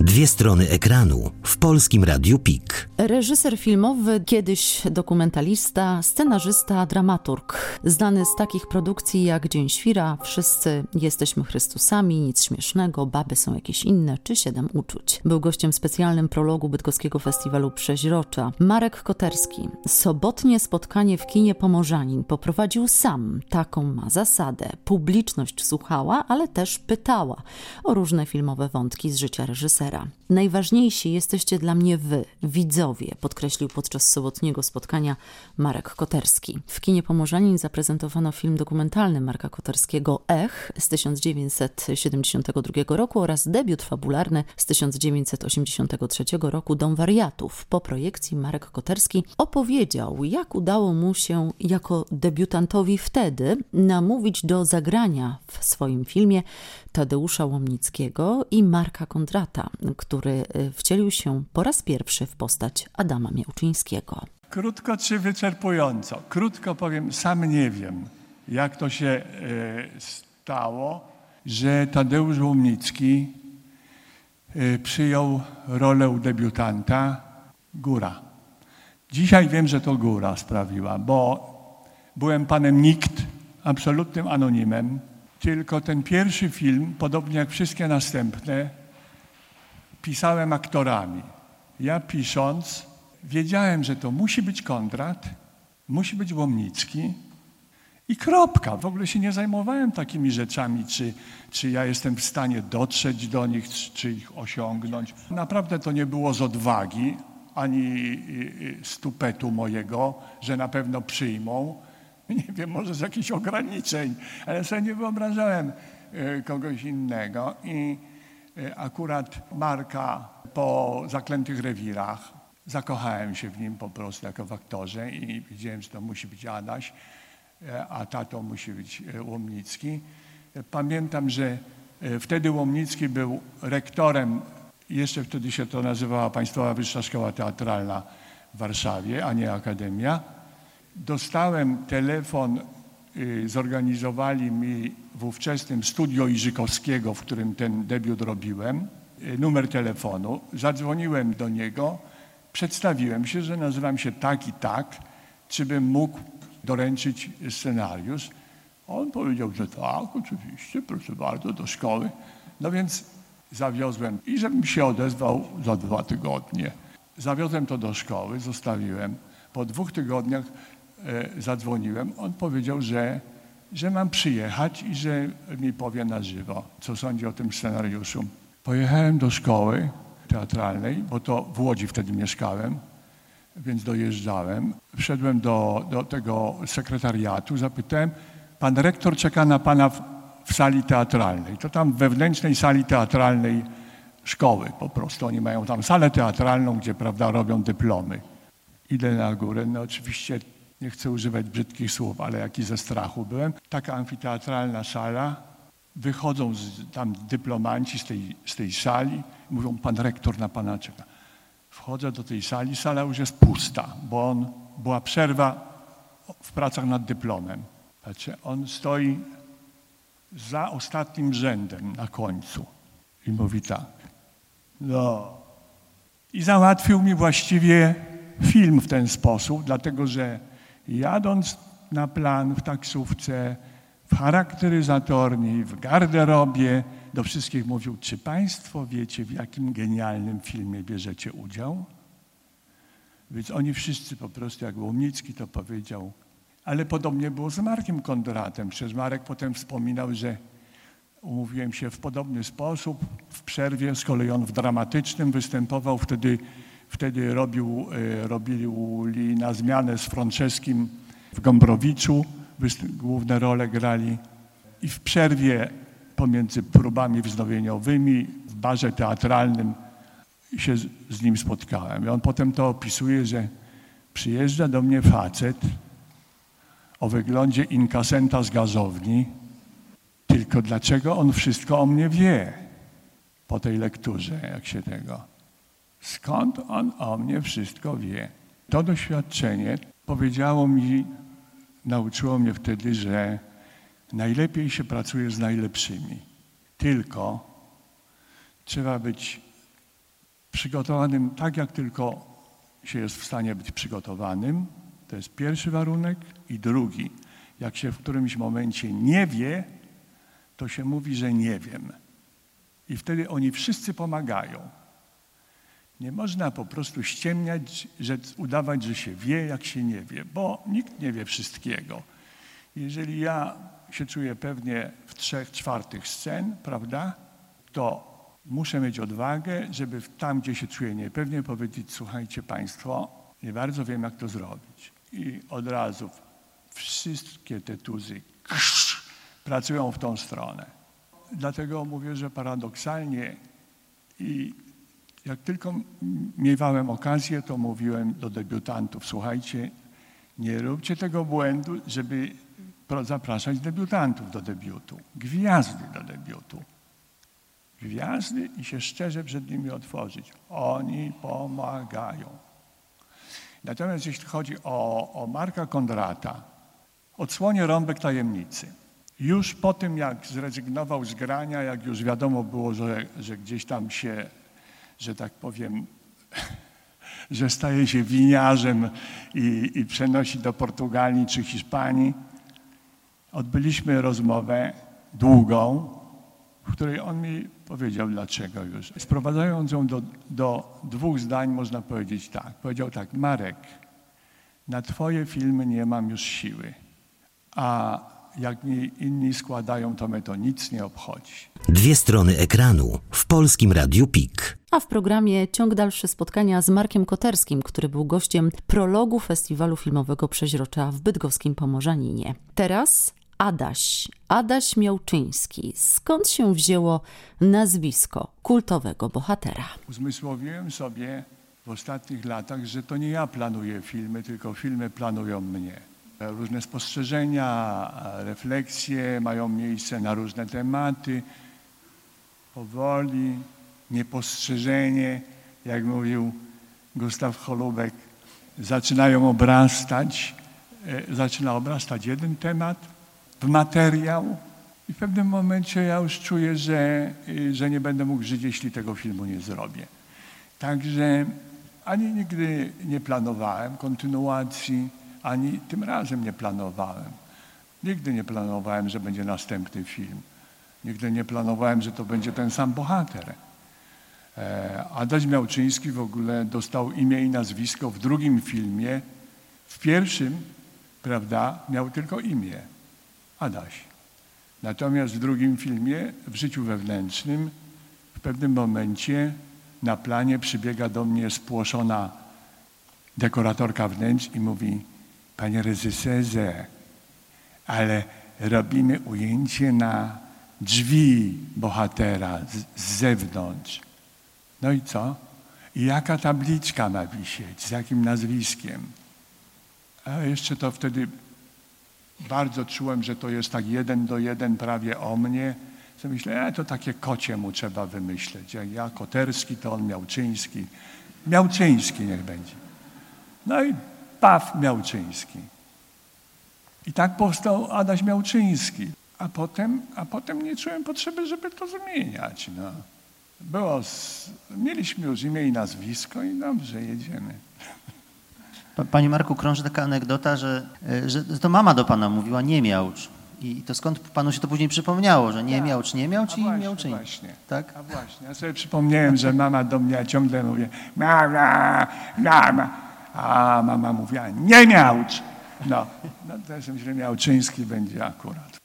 Dwie strony ekranu w polskim Radiu PIK. Reżyser filmowy, kiedyś dokumentalista, scenarzysta, dramaturg. Znany z takich produkcji jak Dzień Świra, Wszyscy jesteśmy Chrystusami, Nic Śmiesznego, Baby są jakieś inne czy Siedem Uczuć. Był gościem specjalnym prologu Bydgoskiego Festiwalu Przeźrocza. Marek Koterski. Sobotnie spotkanie w kinie Pomorzanin poprowadził sam. Taką ma zasadę. Publiczność słuchała, ale też pytała o różne filmowe wątki z życia reżysera. Najważniejsi jesteście dla mnie wy, widzowie, podkreślił podczas sobotniego spotkania Marek Koterski. W kinie Pomorzanin zaprezentowano film dokumentalny Marka Koterskiego Ech z 1972 roku oraz debiut fabularny z 1983 roku Dom Wariatów. Po projekcji Marek Koterski opowiedział, jak udało mu się jako debiutantowi wtedy namówić do zagrania w swoim filmie Tadeusza Łomnickiego i Marka Kondrata, który y, wcielił się po raz pierwszy w postać Adama Miałczyńskiego. Krótko czy wyczerpująco? Krótko powiem, sam nie wiem, jak to się y, stało, że Tadeusz Łomnicki y, przyjął rolę debiutanta Góra. Dzisiaj wiem, że to Góra sprawiła, bo byłem panem nikt, absolutnym anonimem, tylko ten pierwszy film, podobnie jak wszystkie następne, pisałem aktorami. Ja pisząc, wiedziałem, że to musi być Kondrat, musi być Łomnicki i kropka. W ogóle się nie zajmowałem takimi rzeczami, czy, czy ja jestem w stanie dotrzeć do nich, czy ich osiągnąć. Naprawdę to nie było z odwagi, ani stupetu mojego, że na pewno przyjmą. Nie wiem, może z jakichś ograniczeń, ale sobie nie wyobrażałem e, kogoś innego. I e, akurat Marka po Zaklętych Rewirach zakochałem się w nim po prostu jako w aktorze i wiedziałem, że to musi być Adaś, e, a tato musi być Łomnicki. Pamiętam, że wtedy Łomnicki był rektorem, jeszcze wtedy się to nazywała Państwowa Wyższa Szkoła Teatralna w Warszawie, a nie Akademia. Dostałem telefon, y, zorganizowali mi w ówczesnym studio Iżykowskiego, w którym ten debiut robiłem, y, numer telefonu. Zadzwoniłem do niego, przedstawiłem się, że nazywam się tak i tak, czy bym mógł doręczyć scenariusz. On powiedział, że tak, oczywiście, proszę bardzo, do szkoły. No więc zawiozłem i żebym się odezwał za dwa tygodnie. Zawiozłem to do szkoły, zostawiłem. Po dwóch tygodniach zadzwoniłem, on powiedział, że, że mam przyjechać i że mi powie na żywo, co sądzi o tym scenariuszu. Pojechałem do szkoły teatralnej, bo to w Łodzi wtedy mieszkałem, więc dojeżdżałem. Wszedłem do, do tego sekretariatu, zapytałem, pan rektor czeka na pana w, w sali teatralnej. To tam wewnętrznej sali teatralnej szkoły po prostu. Oni mają tam salę teatralną, gdzie prawda, robią dyplomy. Idę na górę, no oczywiście nie chcę używać brzydkich słów, ale jaki ze strachu byłem. Taka amfiteatralna sala, wychodzą z, tam dyplomanci z tej, z tej sali, mówią, pan rektor na pana czeka. Wchodzę do tej sali, sala już jest pusta, bo on, była przerwa w pracach nad dyplomem. Patrzę, on stoi za ostatnim rzędem na końcu i mówi tak. No. I załatwił mi właściwie film w ten sposób, dlatego że jadąc na plan w taksówce, w charakteryzatorni, w garderobie, do wszystkich mówił, czy Państwo wiecie, w jakim genialnym filmie bierzecie udział? Więc oni wszyscy po prostu, jak Łomnicki to powiedział, ale podobnie było z Markiem Kondratem. Przecież Marek potem wspominał, że umówiłem się w podobny sposób. W przerwie, z kolei on w dramatycznym występował. Wtedy Wtedy robił, e, robili na zmianę z Franceskim w Gombrowiczu, główne role grali i w przerwie pomiędzy próbami wznowieniowymi w barze teatralnym się z, z nim spotkałem. I on potem to opisuje, że przyjeżdża do mnie facet o wyglądzie inkasenta z gazowni, tylko dlaczego on wszystko o mnie wie po tej lekturze, jak się tego. Skąd on o mnie wszystko wie? To doświadczenie powiedziało mi, nauczyło mnie wtedy, że najlepiej się pracuje z najlepszymi. Tylko trzeba być przygotowanym tak, jak tylko się jest w stanie być przygotowanym. To jest pierwszy warunek. I drugi, jak się w którymś momencie nie wie, to się mówi, że nie wiem. I wtedy oni wszyscy pomagają. Nie można po prostu ściemniać, że, udawać, że się wie, jak się nie wie, bo nikt nie wie wszystkiego. Jeżeli ja się czuję pewnie w trzech czwartych scen, prawda, to muszę mieć odwagę, żeby tam, gdzie się czuję niepewnie, powiedzieć, słuchajcie Państwo, nie bardzo wiem, jak to zrobić. I od razu wszystkie te tuzy pracują w tą stronę. Dlatego mówię, że paradoksalnie i jak tylko miewałem okazję, to mówiłem do debiutantów, słuchajcie, nie róbcie tego błędu, żeby zapraszać debiutantów do debiutu, gwiazdy do debiutu. Gwiazdy i się szczerze przed nimi otworzyć. Oni pomagają. Natomiast jeśli chodzi o, o Marka Kondrata, odsłonie rąbek tajemnicy. Już po tym, jak zrezygnował z grania, jak już wiadomo było, że, że gdzieś tam się, że tak powiem, że staje się winiarzem i, i przenosi do Portugalii czy Hiszpanii, odbyliśmy rozmowę długą, w której on mi powiedział dlaczego już. Sprowadzając ją do, do dwóch zdań, można powiedzieć tak. Powiedział tak, Marek, na twoje filmy nie mam już siły, a jak mi inni składają, to mnie to nic nie obchodzi. Dwie strony ekranu w Polskim Radiu PIK. A w programie ciąg dalszy spotkania z Markiem Koterskim, który był gościem prologu Festiwalu Filmowego Przeźrocza w bydgoskim Pomorzaninie. Teraz Adaś, Adaś Miałczyński. Skąd się wzięło nazwisko kultowego bohatera? Uzmysłowiłem sobie w ostatnich latach, że to nie ja planuję filmy, tylko filmy planują mnie. Różne spostrzeżenia, refleksje mają miejsce na różne tematy. Powoli, niepostrzeżenie, jak mówił Gustaw Holubek, zaczynają obrastać, e, zaczyna obrastać jeden temat, w materiał i w pewnym momencie ja już czuję, że, y, że nie będę mógł żyć, jeśli tego filmu nie zrobię. Także ani nigdy nie planowałem kontynuacji, ani tym razem nie planowałem. Nigdy nie planowałem, że będzie następny film. Nigdy nie planowałem, że to będzie ten sam bohater. E, Adaś Miałczyński w ogóle dostał imię i nazwisko w drugim filmie. W pierwszym, prawda, miał tylko imię. Adaś. Natomiast w drugim filmie, w życiu wewnętrznym, w pewnym momencie na planie przybiega do mnie spłoszona dekoratorka wnętrz i mówi, panie reżyserze, ale robimy ujęcie na drzwi bohatera z, z zewnątrz. No i co? I jaka tabliczka ma wisieć? Z jakim nazwiskiem? A jeszcze to wtedy bardzo czułem, że to jest tak jeden do jeden prawie o mnie. Co myślę, e, to takie kocie mu trzeba wymyśleć. Jak ja Koterski, to on Miałczyński. Miałczyński niech będzie. No i Paw Miałczyński. I tak powstał Adaś Miałczyński. A potem, a potem nie czułem potrzeby, żeby to zmieniać. No. Było, mieliśmy już imię i nazwisko i dobrze, jedziemy. Panie Marku, krąży taka anegdota, że, e, że to mama do pana mówiła nie miałcz. I to skąd panu się to później przypomniało, że nie tak. miał, czy nie miał, czy miał, czy nie? Właśnie. Tak? A właśnie. Ja sobie przypomniałem, że mama do mnie ciągle mówi mama, mama. A mama mówiła nie miałcz. No, no też myślę, Miałczyński będzie akurat.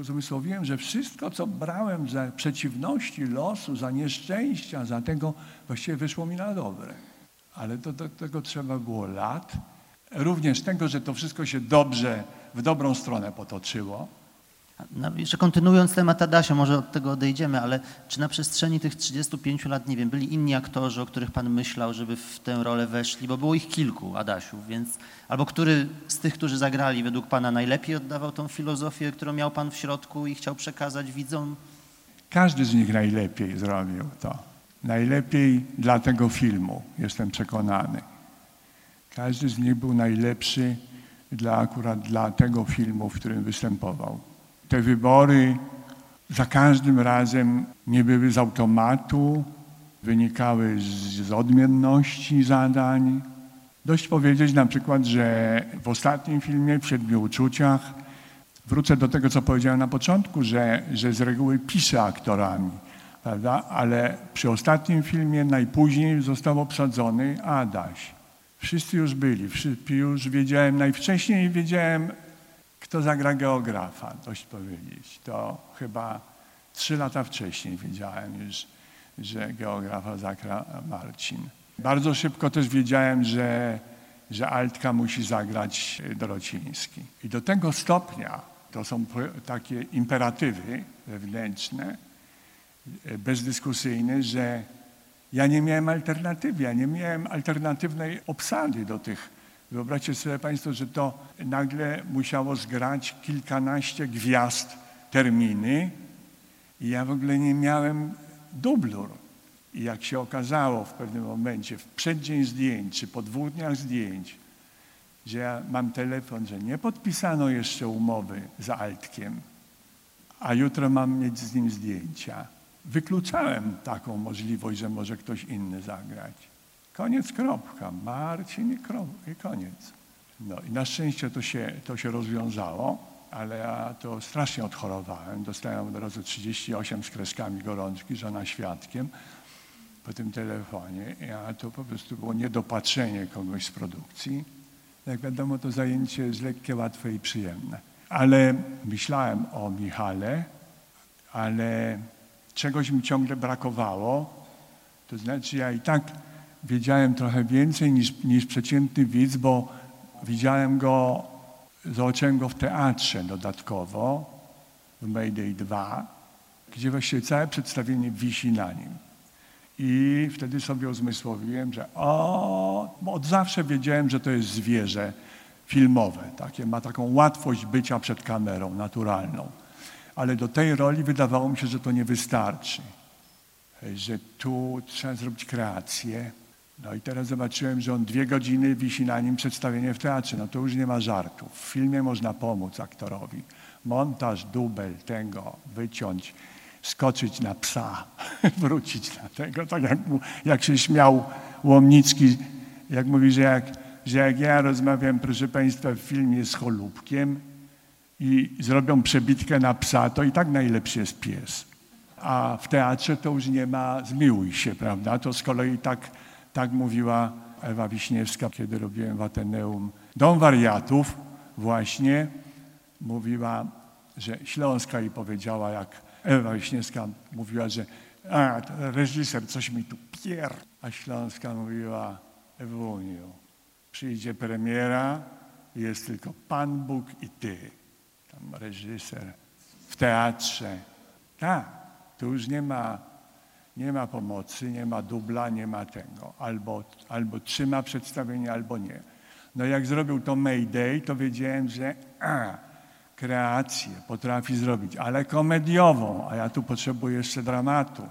Uzmysłowiłem, że wszystko, co brałem za przeciwności losu, za nieszczęścia, za tego, właściwie wyszło mi na dobre ale do, do tego trzeba było lat. Również tego, że to wszystko się dobrze, w dobrą stronę potoczyło. No, jeszcze kontynuując temat Adasia, może od tego odejdziemy, ale czy na przestrzeni tych 35 lat, nie wiem, byli inni aktorzy, o których Pan myślał, żeby w tę rolę weszli, bo było ich kilku Adasiów, więc albo który z tych, którzy zagrali według Pana najlepiej oddawał tą filozofię, którą miał Pan w środku i chciał przekazać widzom? Każdy z nich najlepiej zrobił to najlepiej dla tego filmu, jestem przekonany. Każdy z nich był najlepszy dla, akurat dla tego filmu, w którym występował. Te wybory za każdym razem nie były z automatu, wynikały z, z odmienności zadań. Dość powiedzieć na przykład, że w ostatnim filmie, w Siedmiu Uczuciach, wrócę do tego, co powiedziałem na początku, że, że z reguły piszę aktorami, prawda? ale przy ostatnim filmie najpóźniej został obsadzony Adaś. Wszyscy już byli, już wiedziałem, najwcześniej wiedziałem, kto zagra geografa, dość powiedzieć. To chyba trzy lata wcześniej wiedziałem już, że geografa zagra Marcin. Bardzo szybko też wiedziałem, że, że Altka musi zagrać Dorociński. I do tego stopnia to są takie imperatywy wewnętrzne, bezdyskusyjne, że ja nie miałem alternatywy, ja nie miałem alternatywnej obsady do tych. Wyobraźcie sobie Państwo, że to nagle musiało zgrać kilkanaście gwiazd terminy i ja w ogóle nie miałem dublur. I jak się okazało w pewnym momencie, w przeddzień zdjęć, czy po dwóch dniach zdjęć, że ja mam telefon, że nie podpisano jeszcze umowy z Altkiem, a jutro mam mieć z nim zdjęcia. Wykluczałem taką możliwość, że może ktoś inny zagrać. Koniec, kropka. Marcin i koniec. No i na szczęście to się, to się rozwiązało, ale ja to strasznie odchorowałem. Dostałem od razu 38 z kreskami gorączki, żona świadkiem po tym telefonie. Ja to po prostu było niedopatrzenie kogoś z produkcji. Jak wiadomo, to zajęcie jest lekkie, łatwe i przyjemne. Ale myślałem o Michale, ale czegoś mi ciągle brakowało. To znaczy ja i tak wiedziałem trochę więcej niż, niż przeciętny widz, bo widziałem go, zobaczyłem go w teatrze dodatkowo, w Mayday 2, gdzie właściwie całe przedstawienie wisi na nim. I wtedy sobie uzmysłowiłem, że o, od zawsze wiedziałem, że to jest zwierzę filmowe, takie, ma taką łatwość bycia przed kamerą, naturalną. Ale do tej roli wydawało mi się, że to nie wystarczy, że tu trzeba zrobić kreację. No i teraz zobaczyłem, że on dwie godziny wisi na nim przedstawienie w teatrze. No to już nie ma żartów. W filmie można pomóc aktorowi. Montaż, dubel, tego, wyciąć skoczyć na psa, wrócić na tego, tak jak, mu, jak się śmiał Łomnicki, jak mówi, że jak, że jak ja rozmawiam, proszę Państwa, w filmie z Cholubkiem i zrobią przebitkę na psa, to i tak najlepszy jest pies. A w teatrze to już nie ma zmiłuj się, prawda? To z kolei tak, tak mówiła Ewa Wiśniewska, kiedy robiłem w Ateneum Dom Wariatów, właśnie mówiła, że Śląska jej powiedziała, jak Ewa Wiśniewska mówiła, że a, reżyser coś mi tu pier. A Śląska mówiła, Ewuniu, przyjdzie premiera, jest tylko Pan Bóg i Ty. Tam reżyser w teatrze. Tak, tu już nie ma, nie ma pomocy, nie ma dubla, nie ma tego. Albo, albo trzyma przedstawienie, albo nie. No jak zrobił to Mayday, to wiedziałem, że a, kreację potrafi zrobić, ale komediową, a ja tu potrzebuję jeszcze dramatu.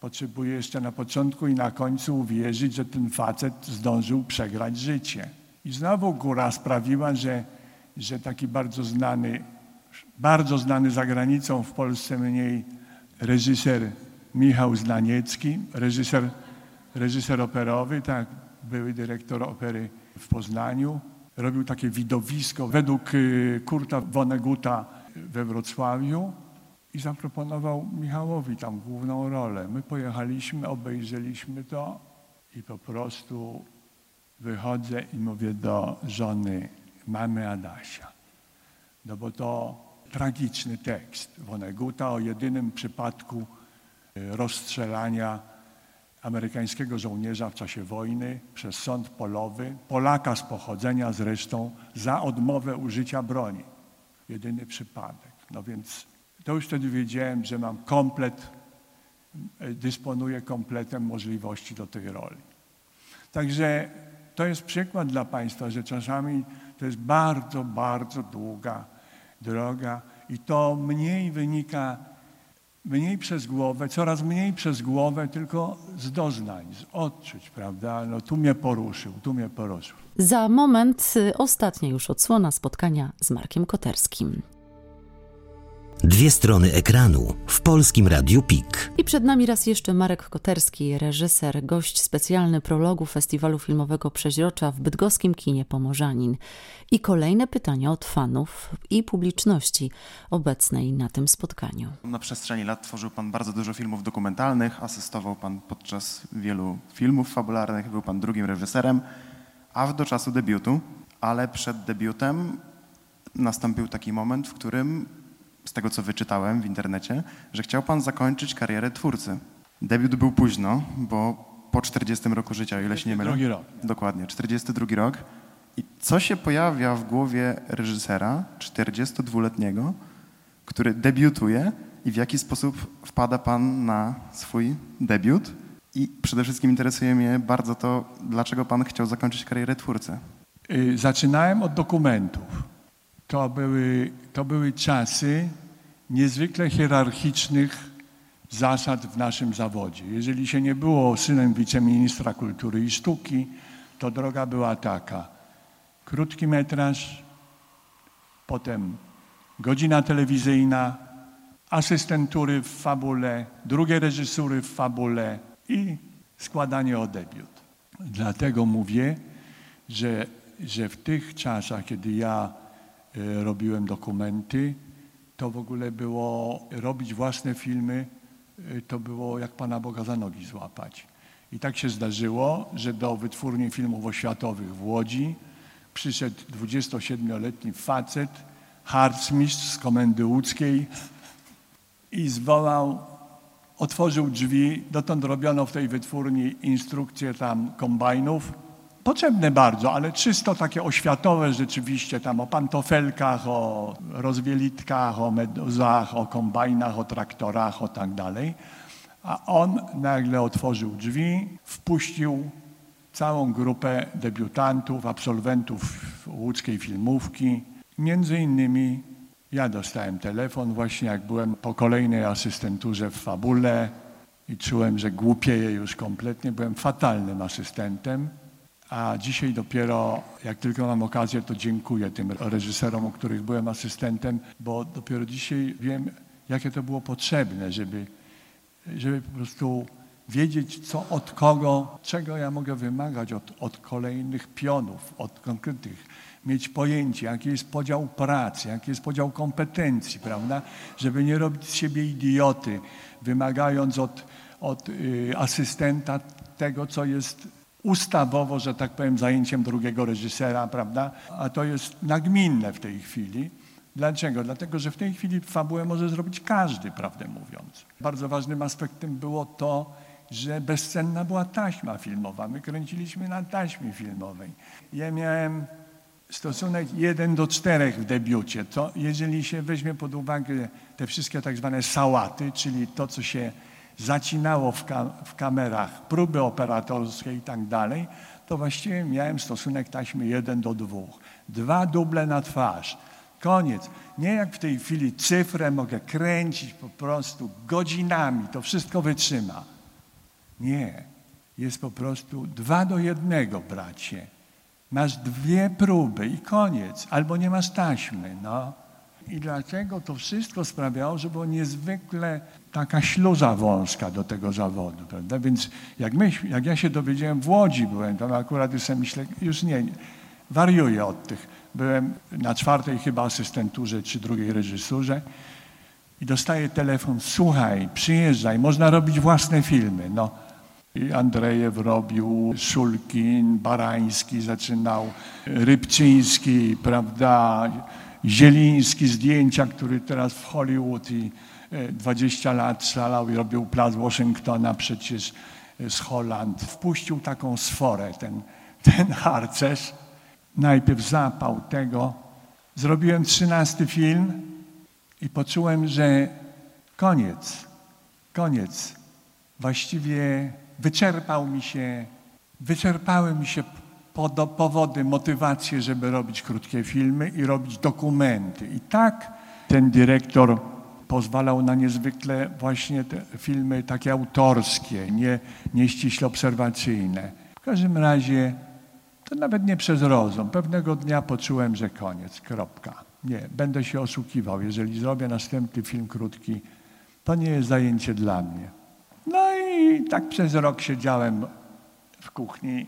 Potrzebuję jeszcze na początku i na końcu uwierzyć, że ten facet zdążył przegrać życie. I znowu góra sprawiła, że, że taki bardzo znany, bardzo znany za granicą, w Polsce mniej, reżyser Michał Znaniecki, reżyser, reżyser operowy, tak, były dyrektor opery w Poznaniu, robił takie widowisko według y, Kurta Woneguta we Wrocławiu i zaproponował Michałowi tam główną rolę. My pojechaliśmy, obejrzeliśmy to i po prostu wychodzę i mówię do żony mamy Adasia. No bo to tragiczny tekst Woneguta o jedynym przypadku rozstrzelania amerykańskiego żołnierza w czasie wojny przez sąd polowy, Polaka z pochodzenia zresztą, za odmowę użycia broni. Jedyny przypadek. No więc to już wtedy wiedziałem, że mam komplet, e, dysponuję kompletem możliwości do tej roli. Także to jest przykład dla Państwa, że czasami to jest bardzo, bardzo długa droga i to mniej wynika mniej przez głowę, coraz mniej przez głowę, tylko z doznań, z odczuć, prawda? No tu mnie poruszył, tu mnie poruszył. Za moment y, ostatnia już odsłona spotkania z Markiem Koterskim. Dwie strony ekranu w Polskim Radiu PIK. I przed nami raz jeszcze Marek Koterski, reżyser, gość specjalny prologu Festiwalu Filmowego Przeźrocza w bydgoskim kinie Pomorzanin. I kolejne pytania od fanów i publiczności obecnej na tym spotkaniu. Na przestrzeni lat tworzył Pan bardzo dużo filmów dokumentalnych, asystował Pan podczas wielu filmów fabularnych, był Pan drugim reżyserem, aż do czasu debiutu, ale przed debiutem nastąpił taki moment, w którym, z tego co wyczytałem w internecie, że chciał Pan zakończyć karierę twórcy. Debiut był późno, bo po 40 roku życia, o ile się nie mylę. Drugi rok. Dokładnie, 42 rok. I co się pojawia w głowie reżysera 42-letniego, który debiutuje i w jaki sposób wpada Pan na swój debiut? I przede wszystkim interesuje mnie bardzo to, dlaczego Pan chciał zakończyć karierę twórcy. Y, Zaczynałem od dokumentów. To były, to były czasy niezwykle hierarchicznych zasad w naszym zawodzie. Jeżeli się nie było synem wiceministra kultury i sztuki, to droga była taka. Krótki metraż, potem godzina telewizyjna, asystentury w fabule, drugie reżysury w fabule i składanie o debiut. Dlatego mówię, że, że w tych czasach, kiedy ja robiłem dokumenty, to w ogóle było robić własne filmy, e, to było jak Pana Boga za nogi złapać. I tak się zdarzyło, że do wytwórni filmów oświatowych w Łodzi przyszedł 27-letni facet, harcmistrz z komendy łódzkiej i zwołał, otworzył drzwi, dotąd robiono w tej wytwórni instrukcje tam kombajnów, potrzebne bardzo, ale czysto takie oświatowe rzeczywiście, tam o pantofelkach, o rozwielitkach, o meduzach, o kombajnach, o traktorach, o tak dalej. A on nagle otworzył drzwi, wpuścił całą grupę debiutantów, absolwentów łódzkiej filmówki. Między innymi ja dostałem telefon właśnie jak byłem po kolejnej asystenturze w fabule i czułem, że głupieję już kompletnie. Byłem fatalnym asystentem, a dzisiaj dopiero, jak tylko mam okazję, to dziękuję tym reżyserom, u których byłem asystentem, bo dopiero dzisiaj wiem, jakie to było potrzebne, żeby, żeby po prostu wiedzieć, co od kogo, czego ja mogę wymagać od, od kolejnych pionów, od konkretnych, mieć pojęcie, jaki jest podział pracy, jaki jest podział kompetencji, prawda? Żeby nie robić z siebie idioty, wymagając od, od y, asystenta tego, co jest ustawowo, że tak powiem, zajęciem drugiego reżysera, prawda? A to jest nagminne w tej chwili. Dlaczego? Dlatego, że w tej chwili fabułę może zrobić każdy, prawdę mówiąc. Bardzo ważnym aspektem było to, że bezcenna była taśma filmowa. My kręciliśmy na taśmie filmowej. Ja miałem stosunek 1 do 4 w debiucie. To jeżeli się weźmie pod uwagę te wszystkie tak zwane sałaty, czyli to, co się zacinało w, ka w kamerach, próby operatorskie i tak dalej, to właściwie miałem stosunek taśmy 1 do 2. Dwa duble na twarz. Koniec. Nie jak w tej chwili cyfrę mogę kręcić po prostu godzinami, to wszystko wytrzyma. Nie. Jest po prostu dwa do jednego, bracie. Masz dwie próby i koniec. Albo nie masz taśmy, no. I dlatego to wszystko sprawiało, że było niezwykle taka śluza wąska do tego zawodu, prawda? Więc jak, my, jak ja się dowiedziałem, w Łodzi byłem, to akurat już sobie myślę, już nie, nie, wariuję od tych. Byłem na czwartej chyba asystenturze czy drugiej reżysurze i dostaję telefon, słuchaj, przyjeżdżaj, można robić własne filmy. No, i Andrejew robił, Szulkin, Barański zaczynał, Rybczyński, prawda, Zieliński, zdjęcia, który teraz w Hollywood i 20 lat szalał i robił plac Waszyngtona przecież z Holand. Wpuścił taką sforę, ten, ten harcerz. Najpierw zapał tego. Zrobiłem trzynasty film i poczułem, że koniec, koniec. Właściwie wyczerpał mi się, wyczerpały mi się powody, motywacje, żeby robić krótkie filmy i robić dokumenty. I tak ten dyrektor pozwalał na niezwykle właśnie te filmy takie autorskie, nie, nie ściśle obserwacyjne. W każdym razie to nawet nie przez rozum. Pewnego dnia poczułem, że koniec, kropka. nie, będę się oszukiwał. Jeżeli zrobię następny film krótki, to nie jest zajęcie dla mnie. No i tak przez rok siedziałem w kuchni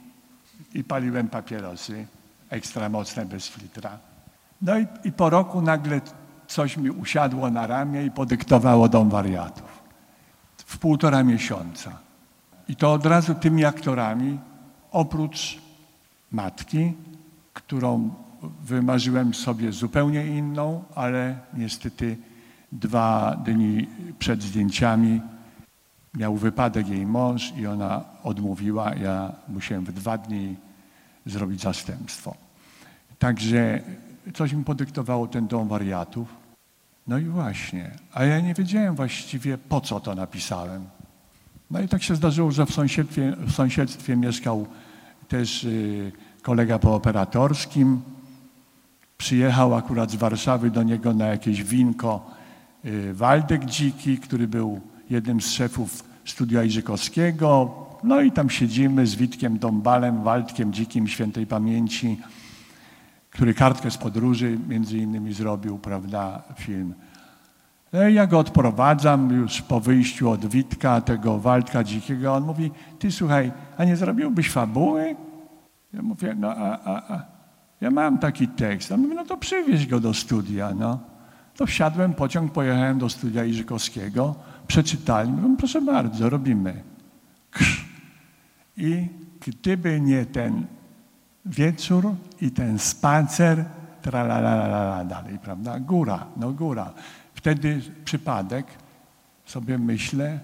i paliłem papierosy ekstra mocne, bez filtra. No i, i po roku nagle coś mi usiadło na ramię i podyktowało Dom Wariatów. W półtora miesiąca. I to od razu tymi aktorami, oprócz matki, którą wymarzyłem sobie zupełnie inną, ale niestety dwa dni przed zdjęciami miał wypadek jej mąż i ona odmówiła. Ja musiałem w dwa dni zrobić zastępstwo. Także coś mi podyktowało ten dom wariatów. No i właśnie, a ja nie wiedziałem właściwie po co to napisałem. No i tak się zdarzyło, że w sąsiedztwie, w sąsiedztwie mieszkał też y, kolega pooperatorskim. Przyjechał akurat z Warszawy do niego na jakieś winko y, Waldek Dziki, który był jednym z szefów studia Iżykowskiego. No i tam siedzimy z Witkiem Dąbalem, Waldkiem Dzikim świętej pamięci, który kartkę z podróży między innymi zrobił, prawda, film. No i ja go odprowadzam już po wyjściu od Witka, tego Waldka Dzikiego. On mówi, ty słuchaj, a nie zrobiłbyś fabuły? Ja mówię, no a, a, a. Ja mam taki tekst. On mówi, no to przywieź go do studia, no. To wsiadłem, pociąg, pojechałem do studia Iżykowskiego, przeczytali, mówię, proszę bardzo, robimy. Krz. I gdyby nie ten wieczór i ten spacer, tralalala dalej, prawda? Góra, no góra. Wtedy przypadek, sobie myślę,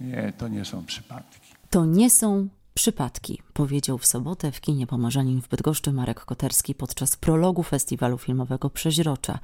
nie, to nie są przypadki. To nie są przypadki, powiedział w sobotę w kinie Pomorzanin w Bydgoszczy Marek Koterski podczas prologu Festiwalu Filmowego Przeźrocza.